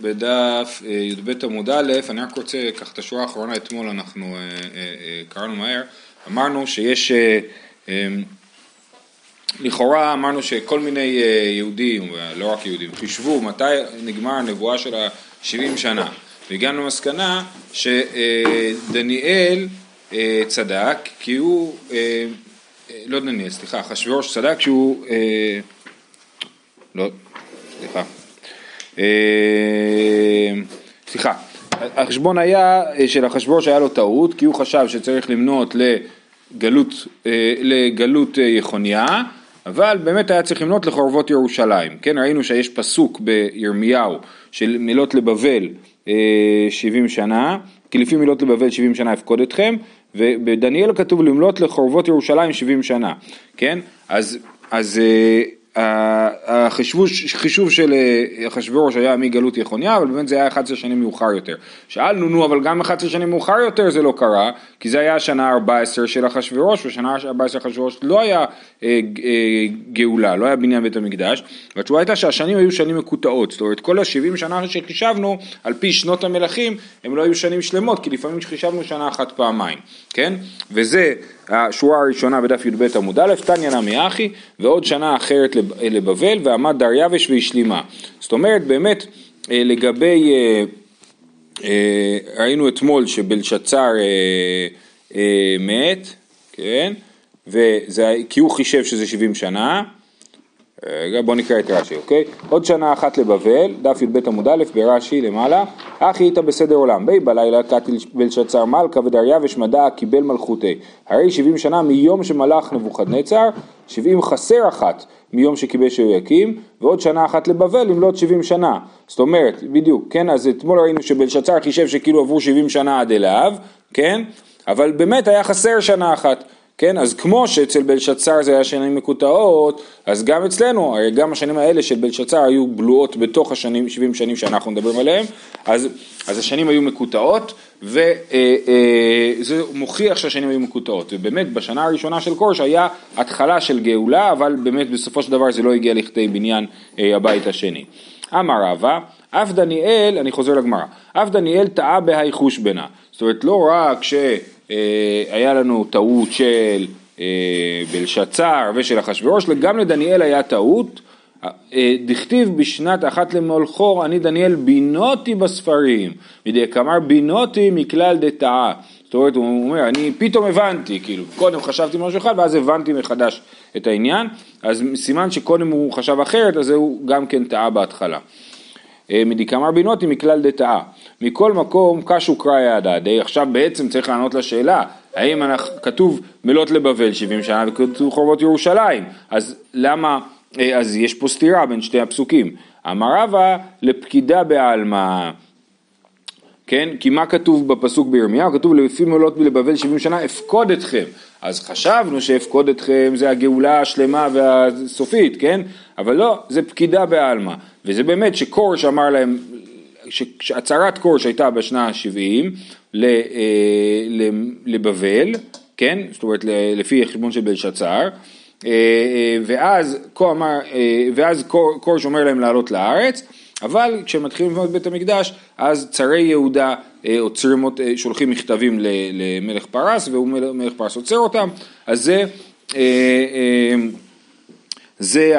בדף אה, י"ב עמוד א', אני רק רוצה, ככה את השורה האחרונה אתמול אנחנו אה, אה, קראנו מהר, אמרנו שיש, לכאורה אמרנו שכל מיני יהודים, לא רק יהודים, חישבו מתי נגמר הנבואה של ה-70 שנה, והגענו למסקנה שדניאל צדק, כי הוא, לא דניאל, סליחה, אחשוורוש צדק שהוא, לא, סליחה סליחה, החשבון היה אה, של החשבון שהיה לו טעות כי הוא חשב שצריך למנות לגלות, אה, לגלות יחוניה אבל באמת היה צריך למנות לחורבות ירושלים, כן ראינו שיש פסוק בירמיהו של מילות לבבל 70 שנה, כי לפי מילות לבבל 70 שנה אפקוד אתכם ובדניאל כתוב למלות לחורבות ירושלים 70 שנה, כן? אז, אז החישוב של אה, אחשוורוש היה מגלות יחוניה, אבל באמת זה היה 11 שנים מאוחר יותר. שאלנו, נו, אבל גם 11 שנים מאוחר יותר זה לא קרה, כי זה היה השנה ה-14 של אחשוורוש, ושנה ה-14 של אחשוורוש לא היה אה, אה, גאולה, לא היה בניין בית המקדש, והתשובה הייתה שהשנים היו שנים מקוטעות, זאת אומרת כל ה-70 שנה שחישבנו, על פי שנות המלכים, הם לא היו שנים שלמות, כי לפעמים חישבנו שנה אחת פעמיים, כן? וזה השורה הראשונה בדף י"ב עמוד א', תניא נמי אחי, ועוד שנה אחרת לבבל, ועמד דריווש והשלימה. זאת אומרת, באמת, אה, לגבי, אה, אה, ראינו אתמול שבלשצר מת, כן, וזה, כי הוא חישב שזה 70 שנה, רגע, בוא נקרא את רש"י, אוקיי? עוד שנה אחת לבבל, דף י"ב עמוד א', ברש"י למעלה, אחי איתה בסדר עולם, בי בלילה קטיל בלשצר מלכה ודריווש מדע קיבל מלכותי. הרי שבעים שנה מיום שמלך נבוכדנצר, שבעים חסר אחת מיום שכיבש יהויקים, ועוד שנה אחת לבבל למלאת שבעים שנה. זאת אומרת, בדיוק, כן, אז אתמול ראינו שבלשצר חישב שכאילו עברו שבעים שנה עד אליו, כן? אבל באמת היה חסר שנה אחת. כן, אז כמו שאצל בלשצר זה היה שנים מקוטעות, אז גם אצלנו, הרי גם השנים האלה של בלשצר היו בלועות בתוך השנים, 70 שנים שאנחנו מדברים עליהם, אז, אז השנים היו מקוטעות, וזה אה, אה, מוכיח שהשנים היו מקוטעות, ובאמת בשנה הראשונה של כורש היה התחלה של גאולה, אבל באמת בסופו של דבר זה לא הגיע לכדי בניין אה, הבית השני. אמר רבא, אף דניאל, אני חוזר לגמרא, אף דניאל טעה בהייחוש בנה, זאת אומרת לא רק ש... אה, היה לנו טעות של אה, בלשצר ושל אחשוורוש, גם לדניאל היה טעות, אה, דכתיב בשנת אחת למולכור, אני דניאל בינותי בספרים, מדי כמר בינותי מכלל דתאה. זאת אומרת, הוא אומר, אני פתאום הבנתי, כאילו, קודם חשבתי משהו אחד ואז הבנתי מחדש את העניין, אז סימן שקודם הוא חשב אחרת, אז הוא גם כן טעה בהתחלה. מדיקמר בינותי מכלל דתאה. מכל מקום קשו קראי הדדי, עכשיו בעצם צריך לענות לשאלה, האם אנחנו, כתוב מלות לבבל 70 שנה וכתוב חורבות ירושלים, אז למה, אה, אז יש פה סתירה בין שתי הפסוקים. אמר רבא לפקידה בעלמא, כן? כי מה כתוב בפסוק בירמיהו? כתוב לפי מלות לבבל 70 שנה אפקוד אתכם. אז חשבנו שאפקוד אתכם זה הגאולה השלמה והסופית, כן? אבל לא, זה פקידה בעלמא. וזה באמת שכורש אמר להם שהצהרת כורש הייתה בשנה ה-70 אה, לבבל, כן? זאת אומרת לפי החשבון של בלשצר, אה, אה, ואז, ואז כורש אומר להם לעלות לארץ, אבל כשמתחילים לבנות בית המקדש, אז צרי יהודה עוצרים, שולחים מכתבים למלך פרס, והוא מלך פרס עוצר אותם, אז זה זה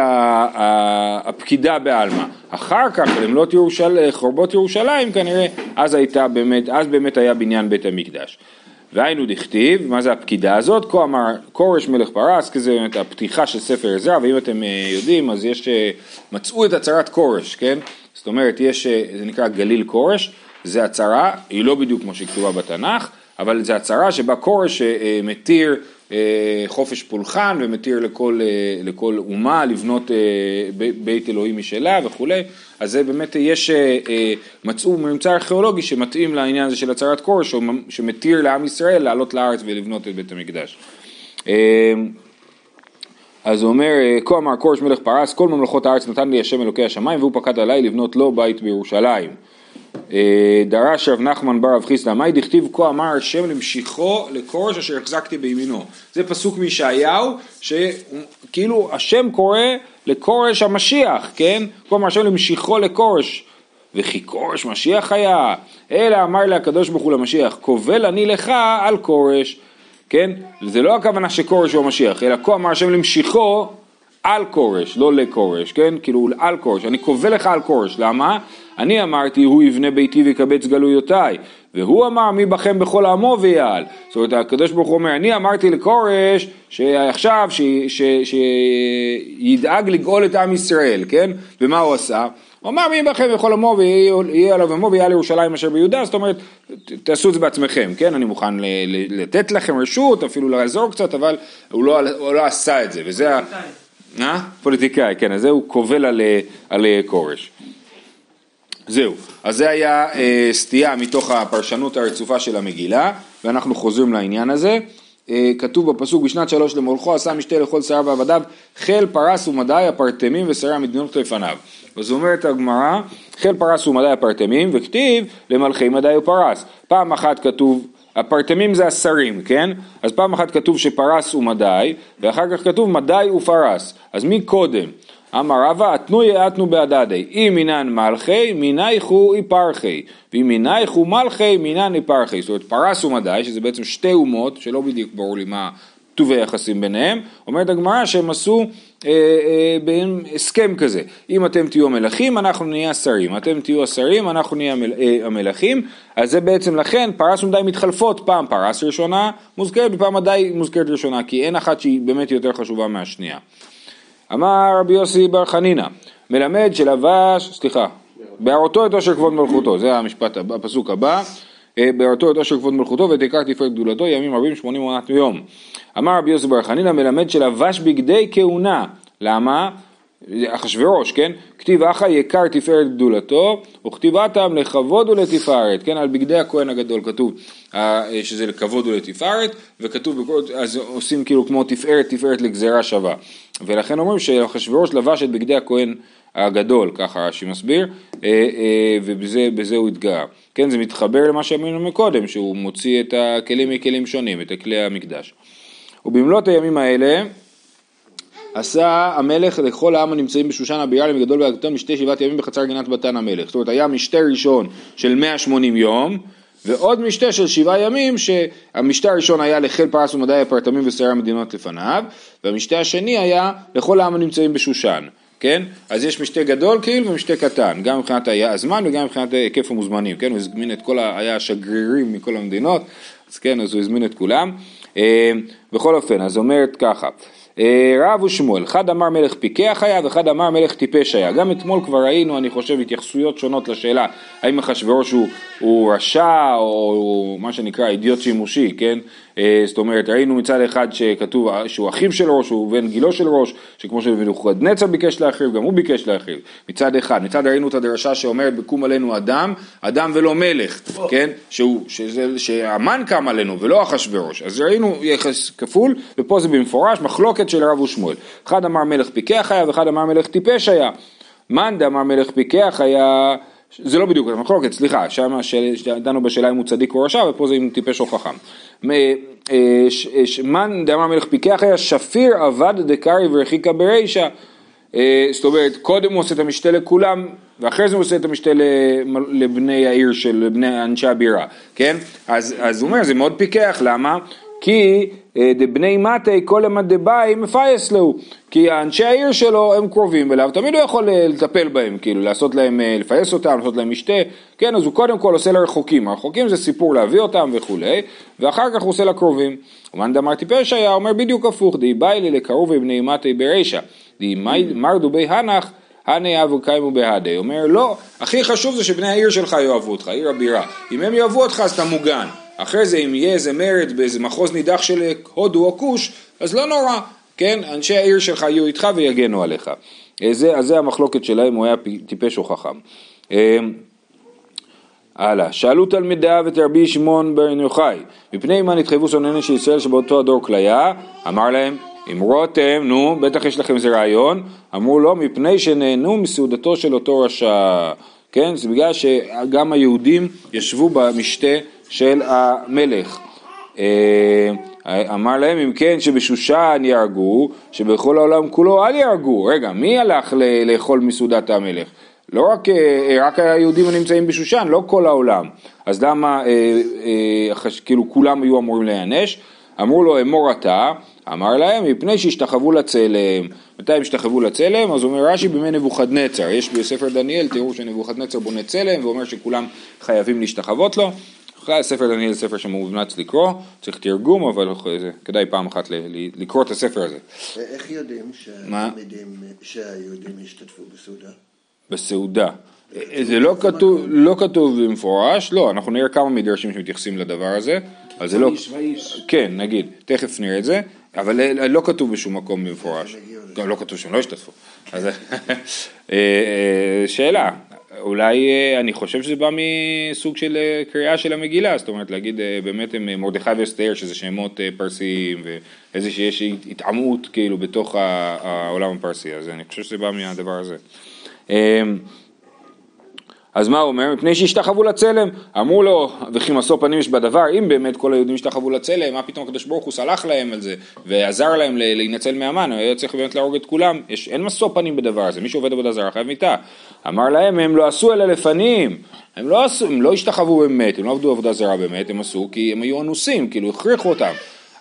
הפקידה בעלמא. אחר כך למלות ירושל... חורבות ירושלים כנראה, אז הייתה באמת, אז באמת היה בניין בית המקדש. והיינו דכתיב, מה זה הפקידה הזאת? כה אמר כורש מלך פרס, כי זה באמת הפתיחה של ספר עזרא, ואם אתם אה, יודעים אז יש, אה, מצאו את הצהרת כורש, כן? זאת אומרת, יש, אה, זה נקרא גליל כורש, זה הצהרה, היא לא בדיוק כמו שהיא כתובה בתנ"ך, אבל זה הצהרה שבה כורש מתיר אה, חופש פולחן ומתיר לכל, אה, לכל אומה לבנות אה, בית אלוהים משלה וכולי, אז זה באמת יש, מצאו ממצא ארכיאולוגי שמתאים לעניין הזה של הצהרת כורש, שמתיר לעם ישראל לעלות לארץ ולבנות את בית המקדש. אז הוא אומר, כה אמר כורש מלך פרס, כל ממלכות הארץ נתן לי השם אלוקי השמיים והוא פקד עליי לבנות לו בית בירושלים. אה, דרש רב נחמן בר רב חיסדא, מאי דכתיב כה אמר השם למשיכו לכורש אשר החזקתי בימינו. זה פסוק מישעיהו, שכאילו השם קורא לכורש המשיח, כן? כה אמר השם למשיכו לכורש. וכי כורש משיח היה, אלא אמר לה הקדוש ברוך הוא למשיח, קובל אני לך על כורש, כן? זה לא הכוונה שכורש הוא המשיח, אלא כה אמר השם למשיחו על כורש, לא לכורש, כן? כאילו על כורש, אני קובל לך על כורש, למה? אני אמרתי הוא יבנה ביתי ויקבץ גלויותיי, והוא אמר מי בכם בכל עמו ויעל. זאת אומרת הקדוש ברוך הוא אומר אני אמרתי לכורש שעכשיו שידאג לגאול את עם ישראל, כן? ומה הוא עשה? אמר מי בכם בכל עמו ויהיה עליו עמו ויהיה לירושלים אשר ביהודה, זאת אומרת תעשו את זה בעצמכם, כן? אני מוכן לתת לכם רשות, אפילו לעזור קצת, אבל הוא לא, הוא לא עשה את זה, וזה... אה? פוליטיקאי, כן, אז זה הוא קובל על, על כורש. זהו, אז זה היה אה, סטייה מתוך הפרשנות הרצופה של המגילה, ואנחנו חוזרים לעניין הזה. אה, כתוב בפסוק בשנת שלוש למולכו עשה משתה לכל שריו ועבדיו חיל פרס ומדי הפרטמים ושרי המדינות לפניו. אז אומרת הגמרא חיל פרס ומדי הפרטמים וכתיב למלכי מדי ופרס. פעם אחת כתוב הפרטמים זה השרים, כן? אז פעם אחת כתוב שפרס ומדי, ואחר כך כתוב מדי ופרס. אז מי קודם? אמר רבא, אתנו יאתנו בהדדי, אם מינן מלכי, מינייכו איפרחי, ואם מינייכו מלכי, מינן איפרחי. זאת אומרת, פרס ומדי, שזה בעצם שתי אומות, שלא בדיוק ברור לי מה טוב היחסים ביניהם, אומרת הגמרא שהם עשו בין הסכם כזה, אם אתם תהיו המלכים אנחנו נהיה השרים, אתם תהיו השרים אנחנו נהיה אה, המלכים, אז זה בעצם לכן פרס ומדי מתחלפות, פעם פרס ראשונה מוזכרת ופעם מדי מוזכרת ראשונה, כי אין אחת שהיא באמת יותר חשובה מהשנייה. אמר רבי יוסי בר חנינא, מלמד שלבש, סליחה, בהראותו את עושר כבוד מלכותו, זה המשפט, הפסוק הבא, בהראותו את עושר כבוד מלכותו ותקרא תפארת גדולתו ימים רבים שמונים עונת יום. אמר רבי יוסי בר חנינא מלמד שלבש בגדי כהונה, למה? אחשוורוש, כן? כתיב אחא יקר תפארת גדולתו, וכתיבתם לכבוד ולתפארת, כן? על בגדי הכהן הגדול כתוב אה, שזה לכבוד ולתפארת, וכתוב, אז עושים כאילו כמו תפארת, תפארת לגזירה שווה. ולכן אומרים שאחשוורוש לבש את בגדי הכהן הגדול, ככה רש"י מסביר, אה, אה, ובזה הוא התגאה. כן, זה מתחבר למה שאמרנו מקודם, שהוא מוציא את הכלים מכלים שונים, את כלי המקדש. ובמלאת הימים האלה עשה המלך לכל העם הנמצאים בשושן הבירה לגדול והקטון משתי שבעת ימים בחצר גינת בתן המלך. זאת אומרת היה משתה ראשון של 180 יום ועוד משתה של שבעה ימים שהמשתה הראשון היה לחיל פרס ומדי הפרטמים ושרי המדינות לפניו והמשתה השני היה לכל העם הנמצאים בשושן. כן? אז יש משתה גדול כאילו ומשתה קטן, גם מבחינת הזמן וגם מבחינת היקף המוזמנים, כן? הוא הזמין את כל, ה... היה שגרירים מכל המדינות, אז כן, אז הוא הזמין את כולם. אה, בכל אופן, אז אומרת ככה, אה, רב ושמואל, אחד אמר מלך פיקח היה ואחד אמר מלך טיפש היה. גם אתמול כבר ראינו, אני חושב, התייחסויות שונות לשאלה האם אחשוורוש הוא, הוא רשע או הוא מה שנקרא אידיוט שימושי, כן? אה, זאת אומרת, ראינו מצד אחד שכתוב שהוא אחיו של ראש, הוא בן גילו של ראש, שכמו שנבוכדנצר ביקש להחריב, גם הוא ביקש להחריב, מצד אחד. מצד ראינו את הדרשה שאומרת בקום עלינו אדם, אדם ולא מלך, כן? שהוא, שזה, שהמן קם עלינו ולא אחשוורוש. אז ראינו יחס כפול, ופה זה במפורש מחלוקת של רב ושמואל. אחד אמר מלך פיקח היה ואחד אמר מלך טיפש היה. מאן דאמר מלך פיקח היה זה לא בדיוק המחלוקת, סליחה, שם דנו בשאלה אם הוא צדיק או רשע, ופה זה אם טיפש או חכם. אה, מן דאמר מלך פיקח היה שפיר עבד דקרי ורחיקה ברישה. אה, זאת אומרת, קודם הוא עושה את המשתה לכולם, ואחרי זה הוא עושה את המשתה לבני העיר של בני אנשי הבירה, כן? אז, הוא אומר, זה מאוד פיקח, למה? כי אה, דבני מתי כל למד דבאי מפייס לו, כי אנשי העיר שלו הם קרובים אליו, תמיד הוא יכול אה, לטפל בהם, כאילו לעשות להם, אה, לפייס אותם, לעשות להם משתה, כן, אז הוא קודם כל עושה לרחוקים, הרחוקים זה סיפור להביא אותם וכולי, ואחר כך הוא עושה לקרובים. ומאן דאמר טיפש היה אומר בדיוק הפוך, די באי לי לקרוב בני מתי ברישא, די מרדו בי הנח הנה אבו קיימו בהדי, אומר לא, הכי חשוב זה שבני העיר שלך יאהבו אותך, עיר הבירה, אם הם יאהבו אותך אז אתה מוגן. אחרי זה אם יהיה איזה מרד באיזה מחוז נידח של הודו או כוש, אז לא נורא, כן? אנשי העיר שלך יהיו איתך ויגנו עליך. אה, זה, אז זה המחלוקת שלהם, הוא היה טיפש או חכם. אה, הלאה, שאלו תלמידיו את רבי שמעון בן יוחאי, מפני מה נתחייבו שונני של ישראל שבאותו הדור כליה? אמר להם, אם רותם, נו, בטח יש לכם איזה רעיון, אמרו לו, מפני שנהנו מסעודתו של אותו רשע, כן? זה בגלל שגם היהודים ישבו במשתה של המלך. אה, אמר להם אם כן שבשושן יהרגו, שבכל העולם כולו אל יהרגו. רגע, מי הלך לאכול מסעודת המלך? לא רק, אה, רק היהודים הנמצאים בשושן, לא כל העולם. אז למה, אה, אה, כאילו כולם היו אמורים להיענש? אמרו לו אמור אתה, אמר להם מפני שהשתחוו לצלם. מתי הם השתחוו לצלם? אז אומר רש"י בימי נבוכדנצר. יש בספר דניאל תיאור שנבוכדנצר בונה צלם ואומר שכולם חייבים להשתחוות לו. בכלל ספר דניאל זה ספר שמומלץ לקרוא, צריך תרגום, אבל כדאי פעם אחת לקרוא את הספר הזה. איך יודעים שהיהודים השתתפו בסעודה? בסעודה. זה לא כתוב, לא כתוב במפורש, לא, אנחנו נראה כמה מדרשים שמתייחסים לדבר הזה, אבל זה לא, כן, נגיד, תכף נראה את זה, אבל לא כתוב בשום מקום במפורש, לא כתוב שהם לא השתתפו, אז אה, אה, שאלה, אולי אה, אני חושב שזה בא מסוג של קריאה של המגילה, זאת אומרת להגיד באמת הם מרדכי ואסתר שזה שמות פרסיים ואיזה שיש התעמות כאילו בתוך העולם הפרסי, אז אני חושב שזה בא מהדבר הזה. אז מה הוא אומר? מפני שהשתחוו לצלם. אמרו לו, וכי משוא פנים יש בדבר, אם באמת כל היהודים השתחוו לצלם, מה פתאום הקדוש ברוך הוא סלח להם על זה, ועזר להם להינצל מהמן, היה צריך באמת להרוג את כולם. יש, אין משוא פנים בדבר הזה, מי שעובד עבודה זרה חייב מיתה. אמר להם, הם לא עשו אלא לפנים. הם לא עשו, הם לא השתחוו באמת, הם לא עבדו עבודה זרה באמת, הם עשו כי הם היו אנוסים, כאילו הכריחו אותם.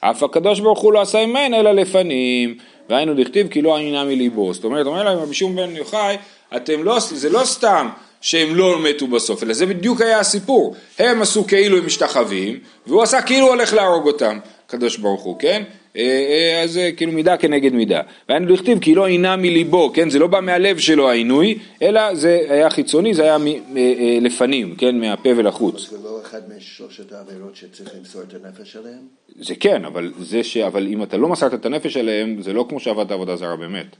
אף הקדוש ברוך הוא לא עשה עמהן אלא לפנים. והיינו דכתיב כי לא עניינה מליבו. זאת אומרת, אומר להם רבי שמעון בן יוחאי, אתם לא, זה לא סתם שהם לא מתו בסוף, אלא זה בדיוק היה הסיפור. הם עשו כאילו הם משתחווים, והוא עשה כאילו הולך להרוג אותם, קדוש ברוך הוא, כן? אה, אה, אז זה כאילו מידה כנגד מידה. והיינו לכתיב כי לא עינה מליבו, כן? זה לא בא מהלב שלו העינוי, אלא זה היה חיצוני, זה היה אה, לפנים, כן? מהפה ולחוץ. זה לא אחד משלושת העבירות שצריך למסור את הנפש עליהם? זה כן, אבל זה ש... אבל אם אתה לא מסרת את הנפש עליהם, זה לא כמו שעבדת עבודה זרה באמת.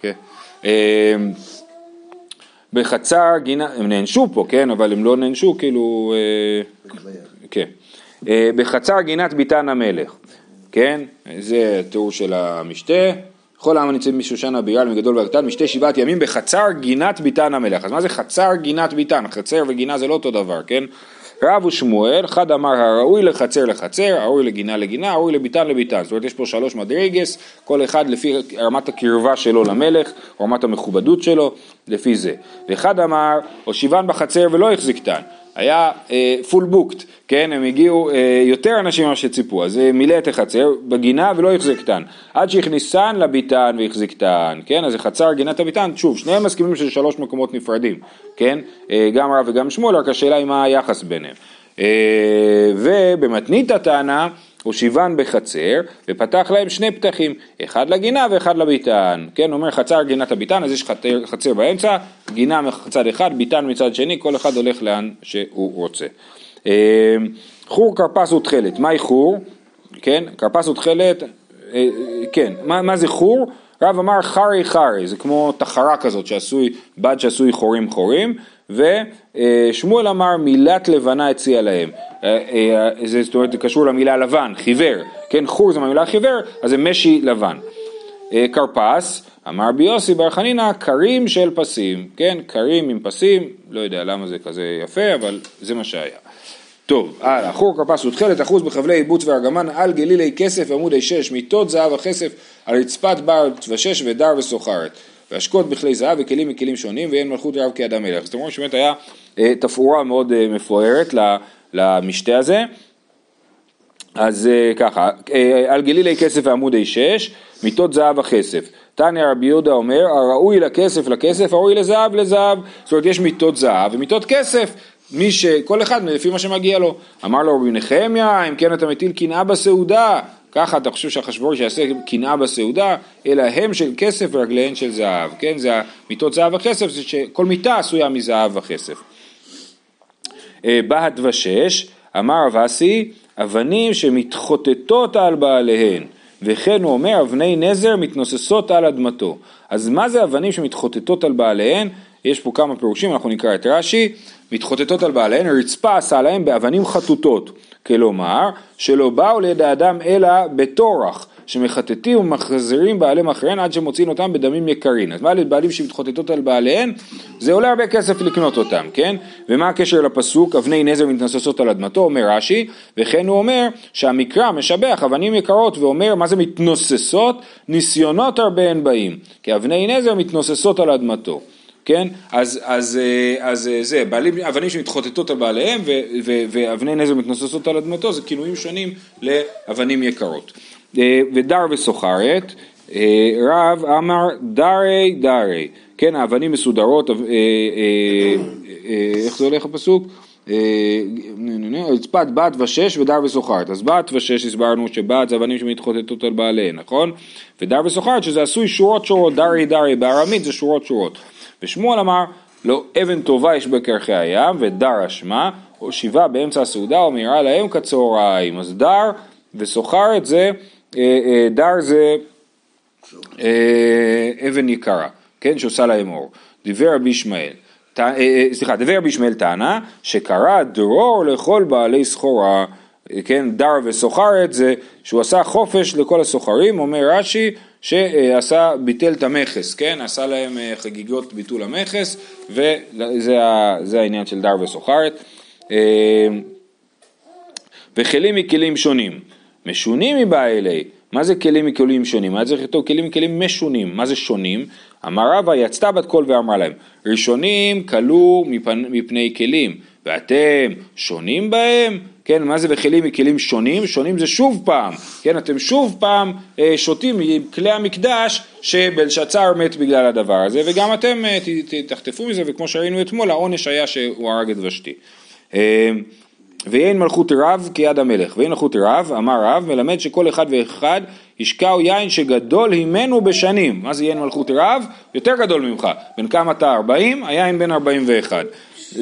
כן? בחצר גינה, הם נענשו פה, כן, אבל הם לא נענשו כאילו, אה, כן, אה, בחצר גינת ביתן המלך, כן, זה תיאור של המשתה, כל העם הנמצאים משושנה בירל מגדול וקטן משתה שבעת ימים בחצר גינת ביתן המלך, אז מה זה חצר גינת ביתן? חצר וגינה זה לא אותו דבר, כן? רב ושמואל, אחד אמר הראוי לחצר לחצר, הראוי לגינה לגינה, הראוי לביתן לביתן. זאת אומרת יש פה שלוש מדרגס, כל אחד לפי רמת הקרבה שלו למלך, רמת המכובדות שלו, לפי זה. ואחד אמר, הושיבן בחצר ולא החזיקתן. היה פול uh, בוקט, כן, הם הגיעו uh, יותר אנשים ממה שציפו, אז uh, מילא את החצר בגינה ולא החזיקתן, עד שהכניסן לביתן והחזיקתן, כן, אז זה חצר גינת הביתן, שוב, שניהם מסכימים שזה שלוש מקומות נפרדים, כן, uh, גם רב וגם שמואל, רק השאלה היא מה היחס ביניהם. Uh, ובמתנית הטענה, הושיבן בחצר, ופתח להם שני פתחים, אחד לגינה ואחד לביתן. כן, אומר חצר גינת הביתן, אז יש חצר, חצר באמצע, גינה מצד אחד, ביתן מצד שני, כל אחד הולך לאן שהוא רוצה. אה, חור כרפס ותכלת, מהי חור? כן, כרפס ותכלת, אה, כן, מה, מה זה חור? רב אמר חרי חרי, זה כמו תחרה כזאת שעשוי, בד שעשוי חורים חורים, ושמואל אמר מילת לבנה הציע להם, אה, אה, זה זאת אומרת זה קשור למילה לבן, חיוור, כן חור זה מהמילה חיוור, אז זה משי לבן. אה, כרפס, אמר רבי יוסי בר חנינא, כרים של פסים, כן, כרים עם פסים, לא יודע למה זה כזה יפה, אבל זה מה שהיה. טוב, הלאה, חור כרפס ותכלת אחוז בחבלי עיבוץ וארגמן על גלילי כסף עמודי שש מיטות זהב וכסף על רצפת בר ושש ודר וסוחרת והשקות בכלי זהב וכלים מכלים שונים ואין מלכות רב כאדם מלך. זאת אומרת שבאמת היה אה, תפאורה מאוד אה, מפוארת למשתה הזה. אז אה, ככה, על גלילי כסף ועמודי שש, מיטות זהב וכסף. תניא רבי יהודה אומר, הראוי לכסף לכסף, הראוי לזהב לזהב. זאת אומרת, יש מיטות זהב ומיטות כסף. מי שכל אחד לפי מה שמגיע לו. אמר לו רבי נחמיה, אם כן אתה מטיל קנאה בסעודה, ככה אתה חושב שהחשבורי שיעשה קנאה בסעודה, אלא הם של כסף ורגליהן של זהב, כן? זה המיטות זהב וכסף, זה שכל מיטה עשויה מזהב וכסף. אה, בהת ושש, אמר רב אסי, אבנים שמתחוטטות על בעליהן, וכן הוא אומר אבני נזר מתנוססות על אדמתו. אז מה זה אבנים שמתחוטטות על בעליהן? יש פה כמה פירושים, אנחנו נקרא את רש"י, מתחוטטות על בעליהן, רצפה עשה להם באבנים חטוטות, כלומר, שלא באו ליד האדם אלא בטורח, שמחטטים ומחזירים בעליהם אחריהן עד שמוציאים אותם בדמים יקרים. אז מה לבעלים שמתחוטטות על בעליהן? זה עולה הרבה כסף לקנות אותם, כן? ומה הקשר לפסוק, אבני נזר מתנוססות על אדמתו, אומר רש"י, וכן הוא אומר שהמקרא משבח אבנים יקרות ואומר מה זה מתנוססות? ניסיונות הרבה הן באים, כי אבני נזר מתנוססות על אדמתו. כן? אז, אז, אה, אז אה, זה, בעלים, אבנים שמתחוטטות על בעליהם ו, ו, ואבני נזר מתנוססות על אדמתו, זה כינויים שונים לאבנים יקרות. אה, ודר וסוחרת, רב אמר דרי דרי, כן, האבנים מסודרות, איך זה הולך הפסוק? רצפת בת ושש ודר וסוחרת. אז בת ושש הסברנו שבת זה אבנים שמתחוטטות על בעליהן, נכון? ודר וסוחרת שזה עשוי שורות שורות, דרי דרי, בארמית זה שורות שורות. ושמואל אמר, לא אבן טובה יש בקרחי הים, ודר אשמה, או שיבה באמצע הסעודה, או מהירה להם כצהריים. אז דר וסוחרת זה, אה, אה, דר זה אה, אבן יקרה, כן, שעושה להם אור. דיבר רבי ישמעאל. סליחה, דבר רבי ישמעאל טענה שקרא דרור לכל בעלי סחורה, כן, דר וסוחרת זה שהוא עשה חופש לכל הסוחרים, אומר רש"י שעשה, ביטל את המכס, כן, עשה להם אה, חגיגות ביטול המכס וזה העניין של דר וסוחרת. אה, וכלים מכלים שונים, משונים מבעלי, מה זה כלים מכלים שונים? מה צריך לכתוב כלים מכלים משונים, מה זה שונים? אמר רבא יצתה בת קול ואמרה להם, ראשונים כלו מפני כלים, ואתם שונים בהם? כן, מה זה בכלים מכלים שונים? שונים זה שוב פעם, כן, אתם שוב פעם אה, שותים מכלי המקדש שבלשצר מת בגלל הדבר הזה, וגם אתם אה, תחטפו מזה, וכמו שראינו אתמול, העונש היה שהוא הרג את ושתי. אה, ואין מלכות רב כיד המלך, ואין מלכות רב, אמר רב, מלמד שכל אחד ואחד ישקעו יין שגדול הימנו בשנים. מה זה יין מלכות רב? יותר גדול ממך. בן כמה אתה? 40? היין בן 41.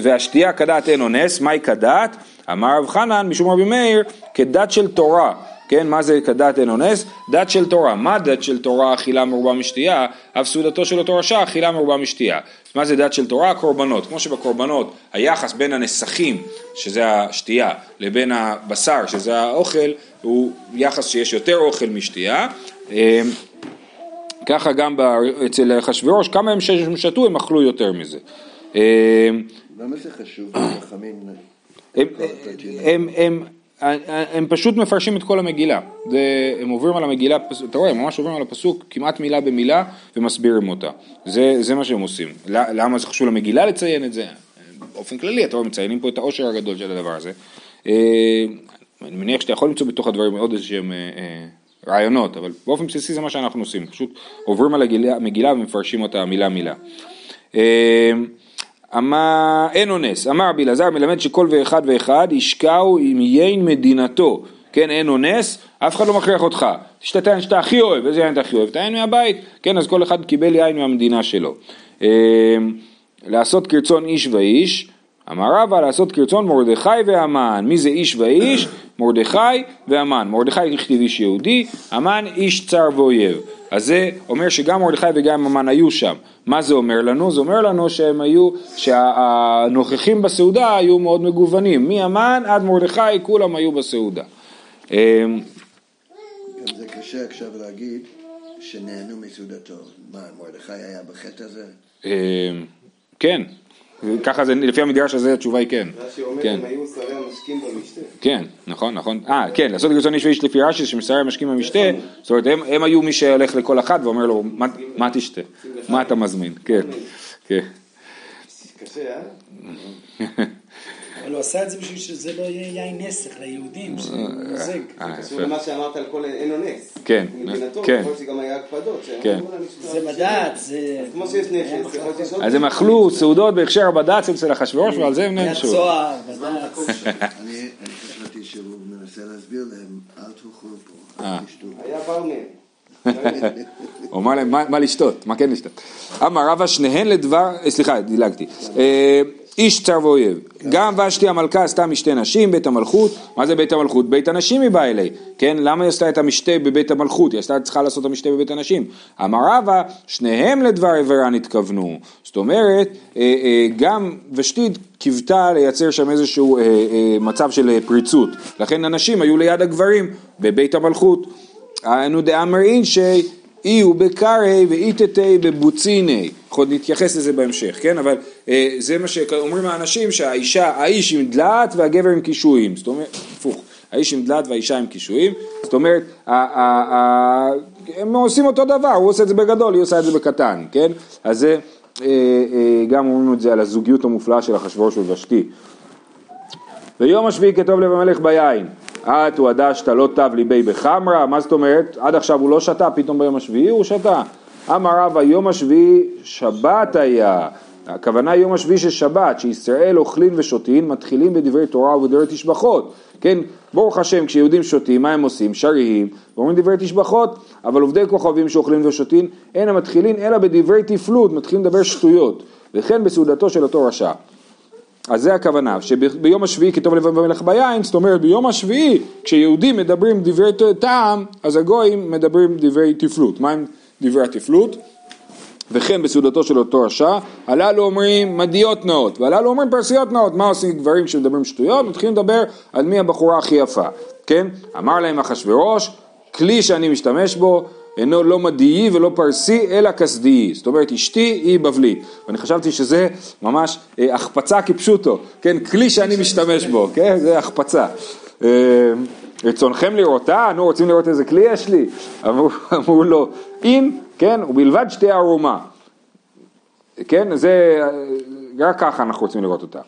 והשתייה כדת אין אונס, מהי כדת? אמר רב חנן משום רבי מאיר כדת של תורה, כן, מה זה כדת אין אונס? דת של תורה, מה דת של תורה אכילה מרובה משתייה? אף סעודתו של אותו רשע אכילה מרובה משתייה. מה זה דת של תורה? קורבנות, כמו שבקורבנות היחס בין הנסכים, שזה השתייה, לבין הבשר, שזה האוכל, הוא יחס שיש יותר אוכל משתייה. אמ, ככה גם אצל אחשוורוש, כמה הם שתו הם אכלו יותר מזה. אמ, למה זה חשוב לחכמים? הם, הם, הם, הם פשוט מפרשים את כל המגילה, הם עוברים על המגילה, אתה רואה, הם ממש עוברים על הפסוק כמעט מילה במילה ומסבירים אותה, זה, זה מה שהם עושים. למה זה חשוב למגילה לציין את זה? באופן כללי, אתה רואה, מציינים פה את העושר הגדול של הדבר הזה. אה, אני מניח שאתה יכול למצוא בתוך הדברים עוד איזה שהם אה, אה, רעיונות, אבל באופן בסיסי זה מה שאנחנו עושים, פשוט עוברים על המגילה ומפרשים אותה מילה מילה. אין אונס, אמר רבי אלעזר מלמד שכל ואחד ואחד ישקעו עם יין מדינתו, כן, אין אונס, אף אחד לא מכריח אותך, תשתה את היין שאתה הכי אוהב, איזה יין אתה הכי אוהב? את היין מהבית, כן, אז כל אחד קיבל יין מהמדינה שלו. אמ, לעשות כרצון איש ואיש, אמר רבא לעשות כרצון מרדכי והמן, מי זה איש ואיש? מרדכי והמן, מרדכי ככתיב איש יהודי, המן איש צר ואויב. אז זה אומר שגם מרדכי וגם המן היו שם. מה זה אומר לנו? זה אומר לנו שהם היו, שהנוכחים בסעודה היו מאוד מגוונים. מהמן עד מרדכי כולם היו בסעודה. אמ, זה קשה עכשיו להגיד שנהנו מסעודתו. מה, מרדכי היה בחטא הזה? אמ, כן. ככה זה, לפי המדרש הזה התשובה היא כן. רש"י אומר, כן. הם היו שרי המשקים במשתה. כן, נכון, נכון. אה, כן, לעשות גרצון איש ואיש לפי רש"י, שמשרי המשקים במשתה, זאת אומרת, הם, הם היו מי שהולך לכל אחד ואומר לו, מה, מה תשתה? מה אתה מזמין? כן, כן. קשה, אה? אבל הוא עשה את זה בשביל שזה לא יהיה יין נסך ליהודים, שזה מוזג. אה, זה קשור למה שאמרת על כל אין לו נס. כן, כן. יכול להיות שגם היה הקפדות. כן. זה בד"ץ, זה... כמו שיש נכס, יכול להיות שיש אז הם אכלו סעודות בהקשר הבד"ץ אצל אחשוורוש ועל זה הם נענשו. צוהר, בד"ץ. אני חשבתי שהוא מנסה להסביר להם, אל תאכלו פה, אל תשתו. היה אמר להם מה לשתות, מה כן לשתות. אמר רבא שניהן לדבר, סליחה דילגתי. איש צר ואויב. גם ושתי המלכה עשתה משתי נשים, בית המלכות. מה זה בית המלכות? בית הנשים היא באה אלי. כן? למה היא עשתה את המשתה בבית המלכות? היא עשתה, צריכה לעשות את המשתה בבית הנשים. אמר רבא, שניהם לדבר עבירה נתכוונו. זאת אומרת, אה, אה, גם ושתי קיוותה לייצר שם איזשהו אה, מצב של פריצות. לכן הנשים היו ליד הגברים בבית המלכות. אנו דאמר אינשי אי הוא בקרהי ואיתתי בבוציני, עוד נתייחס לזה בהמשך, כן? אבל אה, זה מה שאומרים האנשים שהאישה, האיש עם דלעת והגבר עם קישואים, זאת אומרת, הפוך, האיש עם דלעת והאישה עם קישואים, זאת אומרת, הם עושים אותו דבר, הוא עושה את זה בגדול, היא עושה את זה בקטן, כן? אז זה אה, אה, גם אומרים את זה על הזוגיות המופלאה של אחשוורוש ובשתי. ויום השביעי כתוב לב המלך ביין, את הוא הדשת לא תב ליבי בחמרה, מה זאת אומרת? עד עכשיו הוא לא שתה, פתאום ביום השביעי הוא שתה. אמר רבא יום השביעי שבת היה, הכוונה יום השביעי של שבת, שישראל אוכלים ושותים, מתחילים בדברי תורה ובדברי תשבחות, כן, ברוך השם כשיהודים שותים, מה הם עושים? שרים, ואומרים דברי תשבחות, אבל עובדי כוכבים שאוכלים ושותים, אין המתחילים אלא בדברי תפלות, מתחילים לדבר שטויות, וכן בסעודתו של אותו רשע. אז זה הכוונה, שביום השביעי כתוב לבן במלך ביין, זאת אומרת ביום השביעי כשיהודים מדברים דברי טעם, אז הגויים מדברים דברי תפלות. מה הם דברי התפלות? וכן בסעודתו של אותו רשע, הללו אומרים מדיות נאות, והללו אומרים פרסיות נאות, מה עושים גברים שמדברים שטויות? מתחילים לדבר על מי הבחורה הכי יפה, כן? אמר להם אחשורוש, כלי שאני משתמש בו אינו לא מדיעי ולא פרסי אלא כסדיעי, זאת אומרת אשתי היא בבלית, ואני חשבתי שזה ממש אה, החפצה כפשוטו, כן, כלי שאני משתמש בו, כן, זה החפצה. אה, רצונכם לראותה? נו רוצים לראות איזה כלי יש לי? אמרו, אמרו לו, אם, כן, ובלבד שתהיה ערומה. כן, זה, רק ככה אנחנו רוצים לראות אותה.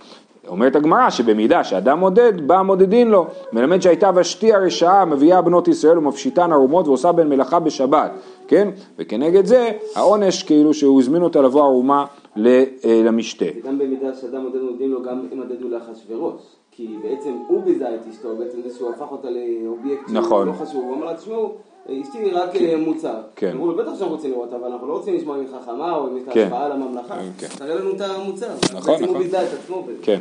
אומרת הגמרא שבמידה שאדם מודד, בא מודדין לו. מלמד שהייתה ושתי הרשעה מביאה בנות ישראל ומפשיטן ערומות ועושה בן מלאכה בשבת, כן? וכנגד זה העונש כאילו שהוא הזמין אותה לבוא ערומה אה, למשתה. גם במידה שאדם מודד מודדים לו גם אם מדדו לאחשוורוש. כי בעצם הוא ביזה את אשתו, בעצם זה שהוא הפך אותה לאובייקט נכון. לא חשוב, הוא אמר לה, תשמעו, אשתי היא רק אה, מוצר. כן. אמרו לו, בטח שאנחנו רוצים לראות, אבל אנחנו לא רוצים לשמוע היא חכמה או לה כן. השפעה על הממלכה. כן. תראה לנו את המוצר. נכון, בעצם הוא נכון. ביזה את עצמו. בזה. כן.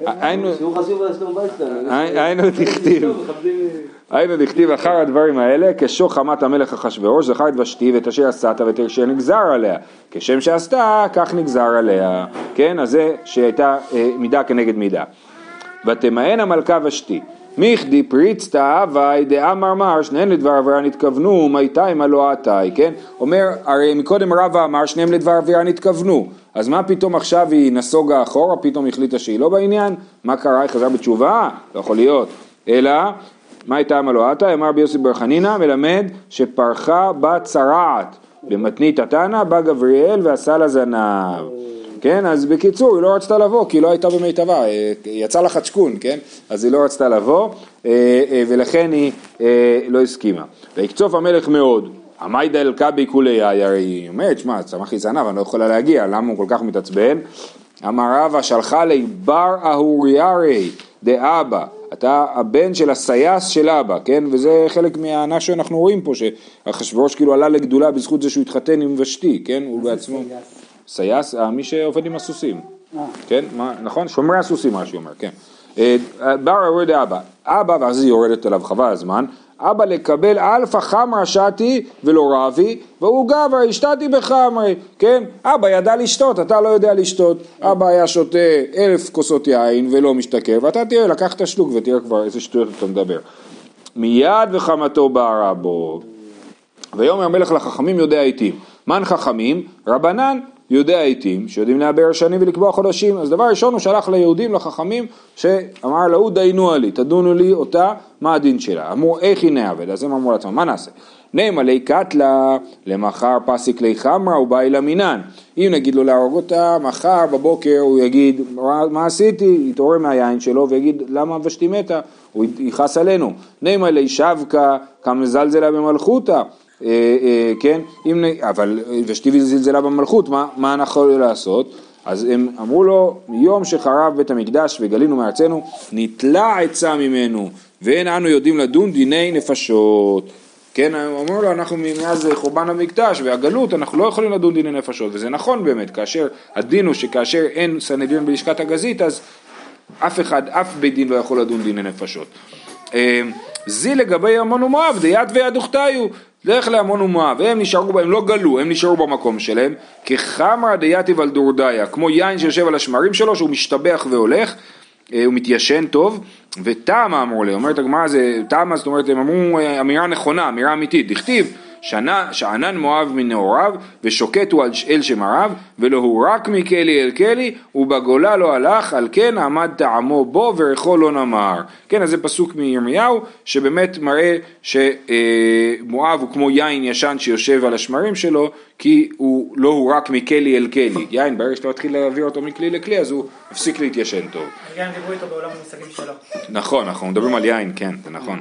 היינו, בית שלנו. היינו דכתיב. מכבדים- היינו דכתיב אחר הדברים האלה, כשוך חמת המלך אחשורוש, זכר את ושתי ואת אשר עשתה ואת אשר נגזר עליה. כשם שעשתה, כך נגזר עליה. כן, אז זה שהייתה אה, מידה כנגד מידה. ותמאן המלכה ושתי. מיכדי פריצתא הווי דאמר מר שניהם לדבר עבירה נתכוונו מייתאי מה לא כן? אומר הרי מקודם רבא אמר שניהם לדבר עבירה נתכוונו. אז מה פתאום עכשיו היא נסוגה אחורה פתאום החליטה שהיא לא בעניין? מה קרה? היא חזרה בתשובה? לא יכול להיות. אלא מה הייתה לא עתאי אמר ביוסי בר חנינא מלמד שפרחה בת צרעת במתנית התנא בא גבריאל ועשה לה זנב כן, אז בקיצור, היא לא רצתה לבוא, כי היא לא הייתה במיטבה, אה, יצא לה חדשקון, כן? אז היא לא רצתה לבוא, אה, אה, ולכן היא לא הסכימה. ויקצוף המלך מאוד, עמי דלקה בעיקולי, הרי היא אומרת, שמע, צמח לי זנב, אני לא יכולה להגיע, למה הוא כל כך מתעצבן? אמר רבא, שלחה לי בר אהוריירי דאבא, אתה הבן של הסייס של אבא, כן? וזה חלק מהענה שאנחנו רואים פה, שאחשוורוש כאילו עלה לגדולה בזכות זה שהוא התחתן עם ושתי, כן? הוא בעצמו... סייס, אה, מי שעובד עם הסוסים, כן, מה, נכון? שומרי הסוסים מה שהוא אומר, כן. אה, בר יורד אבא, אבא, ואז היא יורדת אליו חבל הזמן, אבא לקבל אלפא חמרא שתי ולא רבי, והוא גבר השתתי בחמרי, כן? אבא ידע לשתות, אתה לא יודע לשתות, אבא היה שותה אלף כוסות יין ולא משתכר, ואתה תראה, לקח את השלוק ותראה כבר איזה שטויות אתה מדבר. מיד וחמתו בערה בו. ויאמר המלך לחכמים יודע עיתים. מן חכמים? רבנן יודע עיתים, שיודעים לעבר שנים ולקבוע חודשים. אז דבר ראשון הוא שלח ליהודים, לחכמים, שאמר להוא דיינו לי, תדונו לי אותה, מה הדין שלה. אמרו איך היא נעבד, אז הם אמרו לעצמם, מה נעשה? נעמה לי קטלה, למחר פסיק לי חמרה ובאי למינן. אם נגיד לו להרוג אותה, מחר בבוקר הוא יגיד, מה, עשיתי? יתעורר מהיין שלו ויגיד, למה ושתי מתה? הוא יכעס עלינו. נעמה לי שבקה, כמה זלזלה במלכותה. אה, אה, כן, אם, אבל ושתי זלזלה במלכות, מה, מה אנחנו יכולים לעשות? אז הם אמרו לו, מיום שחרב בית המקדש וגלינו מארצנו, נתלה עצה ממנו, ואין אנו יודעים לדון דיני נפשות. כן, הם אמרו לו, אנחנו מאז חורבן המקדש והגלות, אנחנו לא יכולים לדון דיני נפשות, וזה נכון באמת, כאשר הדין הוא שכאשר אין סנהדרין בלשכת הגזית, אז אף אחד, אף בית דין לא יכול לדון דיני נפשות. אה, זי לגבי עמון ומואב, דיית ויד וכתיו, לך לעמון ומואב, הם נשארו, בה- הם לא גלו, הם נשארו במקום שלהם, כחמרא דייתיב על דורדיה, כמו יין שיושב על השמרים שלו, שהוא משתבח והולך, אה, הוא מתיישן טוב, וטעמה אמרו לי, אומרת הגמרא זה, טעמה זאת אומרת, הם אמרו אה, אמירה נכונה, אמירה אמיתית, דכתיב, שנה, שאנן מואב מנעוריו, ושוקט הוא אל שמריו, ולא הוא רק מכלי אל כלי, ובגולה לא הלך, על כן עמד טעמו בו, וריחו לא נמר. כן, אז זה פסוק מירמיהו, שבאמת מראה שמואב הוא כמו יין ישן שיושב על השמרים שלו, כי הוא לא הוא רק מכלי אל כלי. יין, ברגע שאתה מתחיל להעביר אותו מכלי לכלי, אז הוא מפסיק להתיישן טוב. גם דיברו איתו בעולם המושגים שלו. נכון, אנחנו מדברים על יין, כן, זה נכון.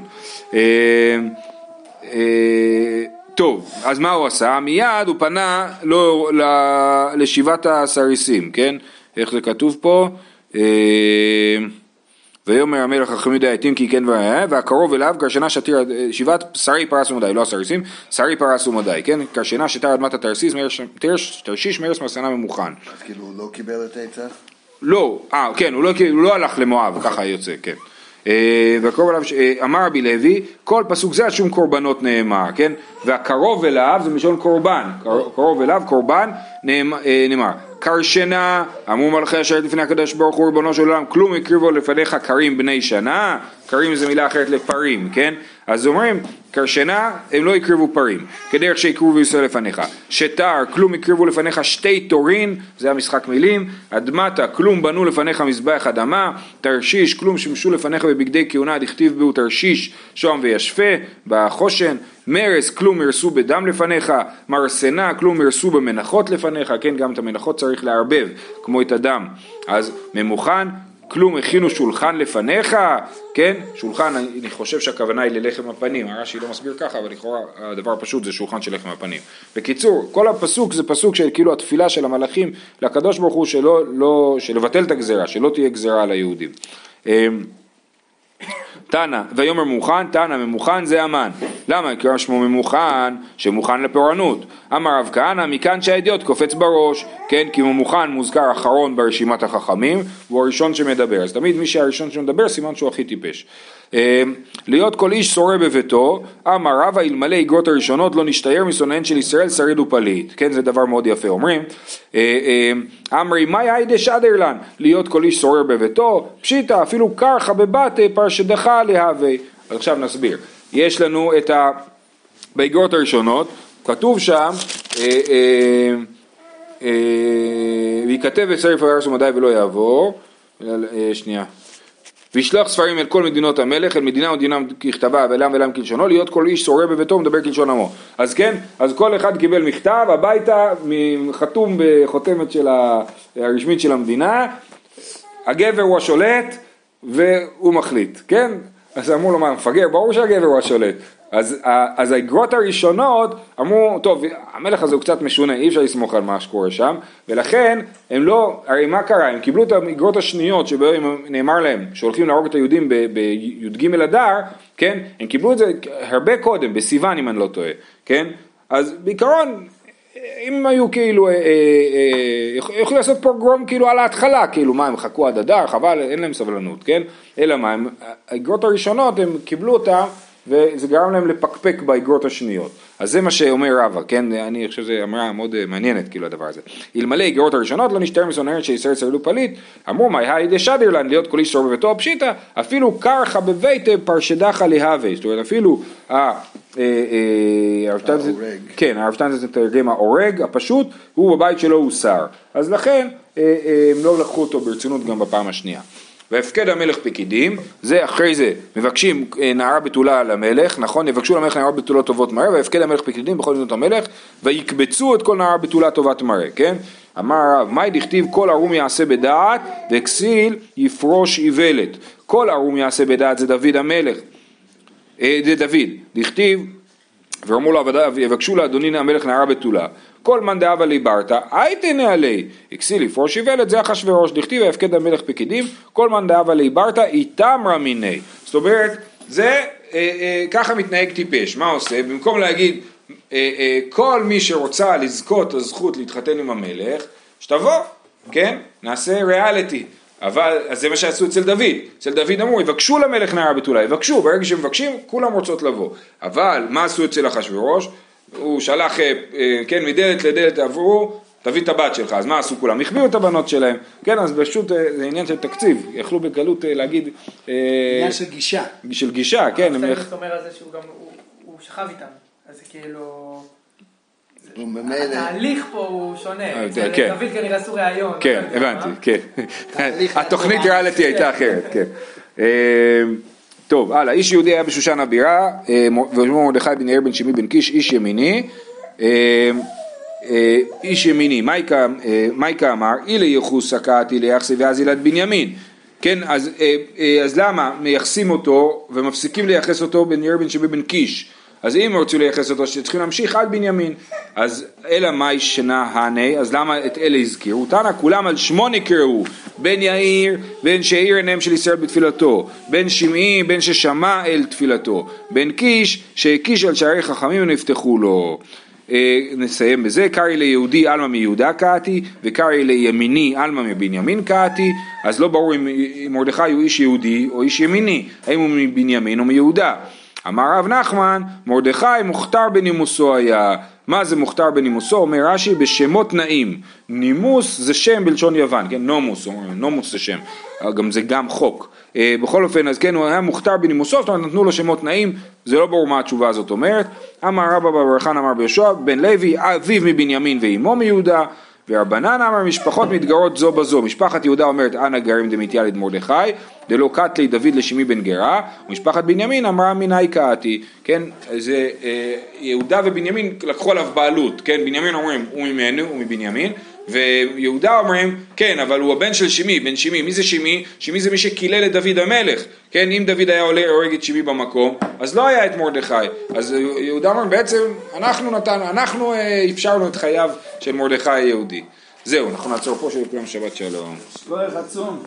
אה, אה, טוב, אז מה הוא עשה? מיד הוא פנה לא, ל- לשבעת הסריסים, כן? איך זה כתוב פה? אה, ויאמר המלך חכמים יהודה העתים כי כן והקרוב אליו קרשנה שתיר, שבעת שרי פרס ומדי, לא הסריסים, שרי פרס ומדי, כן? קרשנה שתר אדמת התרסיס, תרשיש מארץ מסנה ממוכן. אז כאילו הוא לא קיבל את העצה? לא, אה, כן, הוא לא, הוא לא הלך למואב, ככה יוצא, כן. אה, והקרוב אליו, אה, אמר רבי לוי, כל פסוק זה על שום קורבנות נאמר, כן? והקרוב אליו זה מלשון קורבן, קר- קרוב אליו קורבן אה, נאמר. קרשנה, אמרו מלכי השרת לפני הקדוש ברוך הוא ריבונו של עולם, כלום הקריבו לפניך קרים בני שנה, קרים זה מילה אחרת לפרים, כן? אז אומרים, קרשנה, הם לא הקריבו פרים, כדרך שהקריבו ישראל לפניך. שטר, כלום הקריבו לפניך שתי תורין, זה המשחק מילים, אדמתה, כלום בנו לפניך מזבח אדמה, תרשיש, כלום שימשו לפניך בבגדי כהונה, דכתיב בהו תרשיש, שוהם וישפה, בחושן, מרס, כלום ירסו בדם לפניך, מרסנה, כלום ירסו במנחות לפניך, כן, גם את המנחות צריך לערבב, כמו את הדם. אז ממוכן, כלום הכינו שולחן לפניך, כן? שולחן, אני חושב שהכוונה היא ללחם הפנים, הרש"י לא מסביר ככה, אבל לכאורה הדבר הפשוט זה שולחן של לחם הפנים. בקיצור, כל הפסוק זה פסוק של כאילו התפילה של המלאכים לקדוש ברוך הוא שלא, לא, שלבטל את הגזרה, שלא תהיה גזרה על היהודים. אמ, תנא, ויאמר מוכן, תנא ממוכן זה המן. למה? כי שמו ממוכן, שמוכן לפורענות. אמר רב כהנא, מכאן שהאידיוט קופץ בראש, כן? כי ממוכן מוזכר אחרון ברשימת החכמים, והוא הראשון שמדבר. אז תמיד מי שהראשון שמדבר, סימן שהוא הכי טיפש. אה, להיות כל איש שורה בביתו, אמר רבא אלמלא איגרות הראשונות לא נשתייר משונאיהן של ישראל שריד ופליט. כן, זה דבר מאוד יפה. אומרים, אה, אה, אמרי מאי היידה שדרלן, להיות כל איש שורר בביתו, פשיטא אפילו קרחה בבתי פרשדך להווה. עכשיו נסביר. יש לנו את ה... באיגרות הראשונות, כתוב שם, אה, אה, אה, וייכתב בספר הארץ ומדי ולא יעבור, שנייה. וישלח ספרים אל כל מדינות המלך, אל מדינה ומדינה ככתבה ואלם ואלם כלשונו, להיות כל איש שורה בביתו ומדבר כלשון עמו. אז כן, אז כל אחד קיבל מכתב הביתה, חתום בחותמת של ה- הרשמית של המדינה, הגבר הוא השולט והוא מחליט, כן? אז אמרו לו מה, מפגר? ברור שהגבר הוא השולט. אז, אז האגרות הראשונות אמרו, טוב, המלך הזה הוא קצת משונה, אי אפשר לסמוך על מה שקורה שם, ולכן הם לא, הרי מה קרה? הם קיבלו את האגרות השניות שבהם נאמר להם שהולכים להרוג את היהודים בי"ג אדר, כן? הם קיבלו את זה הרבה קודם, בסיוון אם אני לא טועה, כן? אז בעיקרון אם היו כאילו, אה, אה, אה, יכ- יכולים לעשות פוגרום כאילו על ההתחלה, כאילו מה הם חכו עד אדר, חבל, אין להם סבלנות, כן? אלא מה, האגרות הראשונות הם קיבלו אותם וזה גרם להם לפקפק באגרות השניות. אז זה מה שאומר רבא, כן? אני חושב שזו אמירה מאוד מעניינת כאילו הדבר הזה. אלמלא האגרות הראשונות לא נשתר משונאיהן שישראל שרדו פליט, אמרו מה היי דשדרלן להיות כל איש שור בביתו פשיטא, אפילו קרחה בביתה פרשדך להווה, זאת אומרת אפילו ה... אה, הרב שטיינזרץ- ההורג. הפשוט, הוא בבית שלו הוא שר. אז לכן אה, אה, הם לא לקחו אותו ברצינות גם בפעם השנייה. והפקד המלך פקידים, זה אחרי זה מבקשים אה, נערה בתולה על המלך, נכון? יבקשו למלך נערה בתולה טובות מראה, והפקד המלך פקידים בכל מדינות המלך, ויקבצו את כל נערה בתולה טובת מראה, כן? אמר הרב, מאי דכתיב כל ערום יעשה בדעת, וכסיל יפרוש איוולת. כל ערום יעשה בדעת זה דוד המלך, זה דוד, דכתיב ואמרו לו עבדיו יבקשו לאדוני המלך נערה בתולה. כל מאן דאבה לי ברתא הייתה נעלי הכסיל לפרוש איוולת זה אחשורוש דכתיב ויפקד המלך פקידים כל מאן דאבה לי ברתא איתמרה מיני זאת אומרת זה אה, אה, ככה מתנהג טיפש. מה עושה? במקום להגיד אה, אה, כל מי שרוצה לזכות הזכות להתחתן עם המלך שתבוא כן? נעשה ריאליטי אבל, אז זה מה שעשו אצל דוד, אצל דוד אמרו, יבקשו למלך נערה בתולה, יבקשו, ברגע שמבקשים, כולם רוצות לבוא. אבל, מה עשו אצל אחשוורוש? הוא שלח, אה, אה, כן, מדלת לדלת עברו, תביא את הבת שלך, אז מה עשו כולם? החביאו את הבנות שלהם, כן, אז פשוט אה, זה עניין של תקציב, יכלו בקלות להגיד, אה, עניין של גישה. של גישה, כן. סטייבלס אומר על זה שהוא גם, הוא- הוא שכב איתם. אז זה כאילו... וממילא, התהליך פה הוא שונה. אה, אצל כן. דוד כנראה עשו ראיון. כן, הבנתי, מה. כן. התוכנית ריאליטי הייתה אחרת, כן. אה, טוב, הלאה, איש יהודי היה בשושן הבירה, אה, ושמו מרדכי בן יאיר בן שמעי בן קיש, איש ימיני. אה, אה, איש ימיני, מייקה אה, אמר, אילי יחוס סקעתי ליחסי ואז ילד בנימין. כן, אז, אה, אה, אז למה מייחסים אותו ומפסיקים לייחס אותו בן יאיר בן שמעי בן קיש? אז אם רצו לייחס אותו שצריכים להמשיך עד בנימין. אז אלא מאי שנה הנה אז למה את אלה הזכירו? תנא כולם על שמו נקראו. בן יאיר בן שהאיר עיניהם של ישראל בתפילתו. בן שמעי בן ששמע אל תפילתו. בן קיש שהקיש על שערי חכמים ונפתחו לו. אה, נסיים בזה, קרעי ליהודי עלמא מיהודה קעתי וקרעי לימיני עלמא מבנימין קעתי אז לא ברור אם מרדכי הוא איש יהודי או איש ימיני. האם הוא מבנימין או מיהודה אמר רב נחמן, מרדכי מוכתר בנימוסו היה. מה זה מוכתר בנימוסו? אומר רש"י, בשמות נעים. נימוס זה שם בלשון יוון, כן? נומוס, נומוס זה שם. גם זה גם חוק. אה, בכל אופן, אז כן, הוא היה מוכתר בנימוסו, זאת אומרת, נתנו לו שמות נעים, זה לא ברור מה התשובה הזאת אומרת. אמר רבא בר חנא אמר ביהושע, בן לוי, אביו מבנימין ואימו מיהודה. ורבנן אמר משפחות מתגרות זו בזו, משפחת יהודה אומרת אנא גרים דמיתיאלד מרדכי, דלא קטלי דוד לשמי בן גרה, ומשפחת בנימין אמרה מיני קעתי, כן, זה אה, יהודה ובנימין לקחו עליו בעלות, כן, בנימין אומרים הוא ממנו, הוא מבנימין, ויהודה אומרים כן, אבל הוא הבן של שמי, בן שמי, מי זה שמי? שמי זה מי שקילל את דוד המלך, כן, אם דוד היה עולה הורג את שמי במקום, אז לא היה את מרדכי, אז יהודה אומר בעצם אנחנו נתנו, אנחנו אה, אפשרנו את חייו של מרדכי היהודי. זהו, אנחנו נעצור פה, שיהיה לכולם שבת שלום. עצום.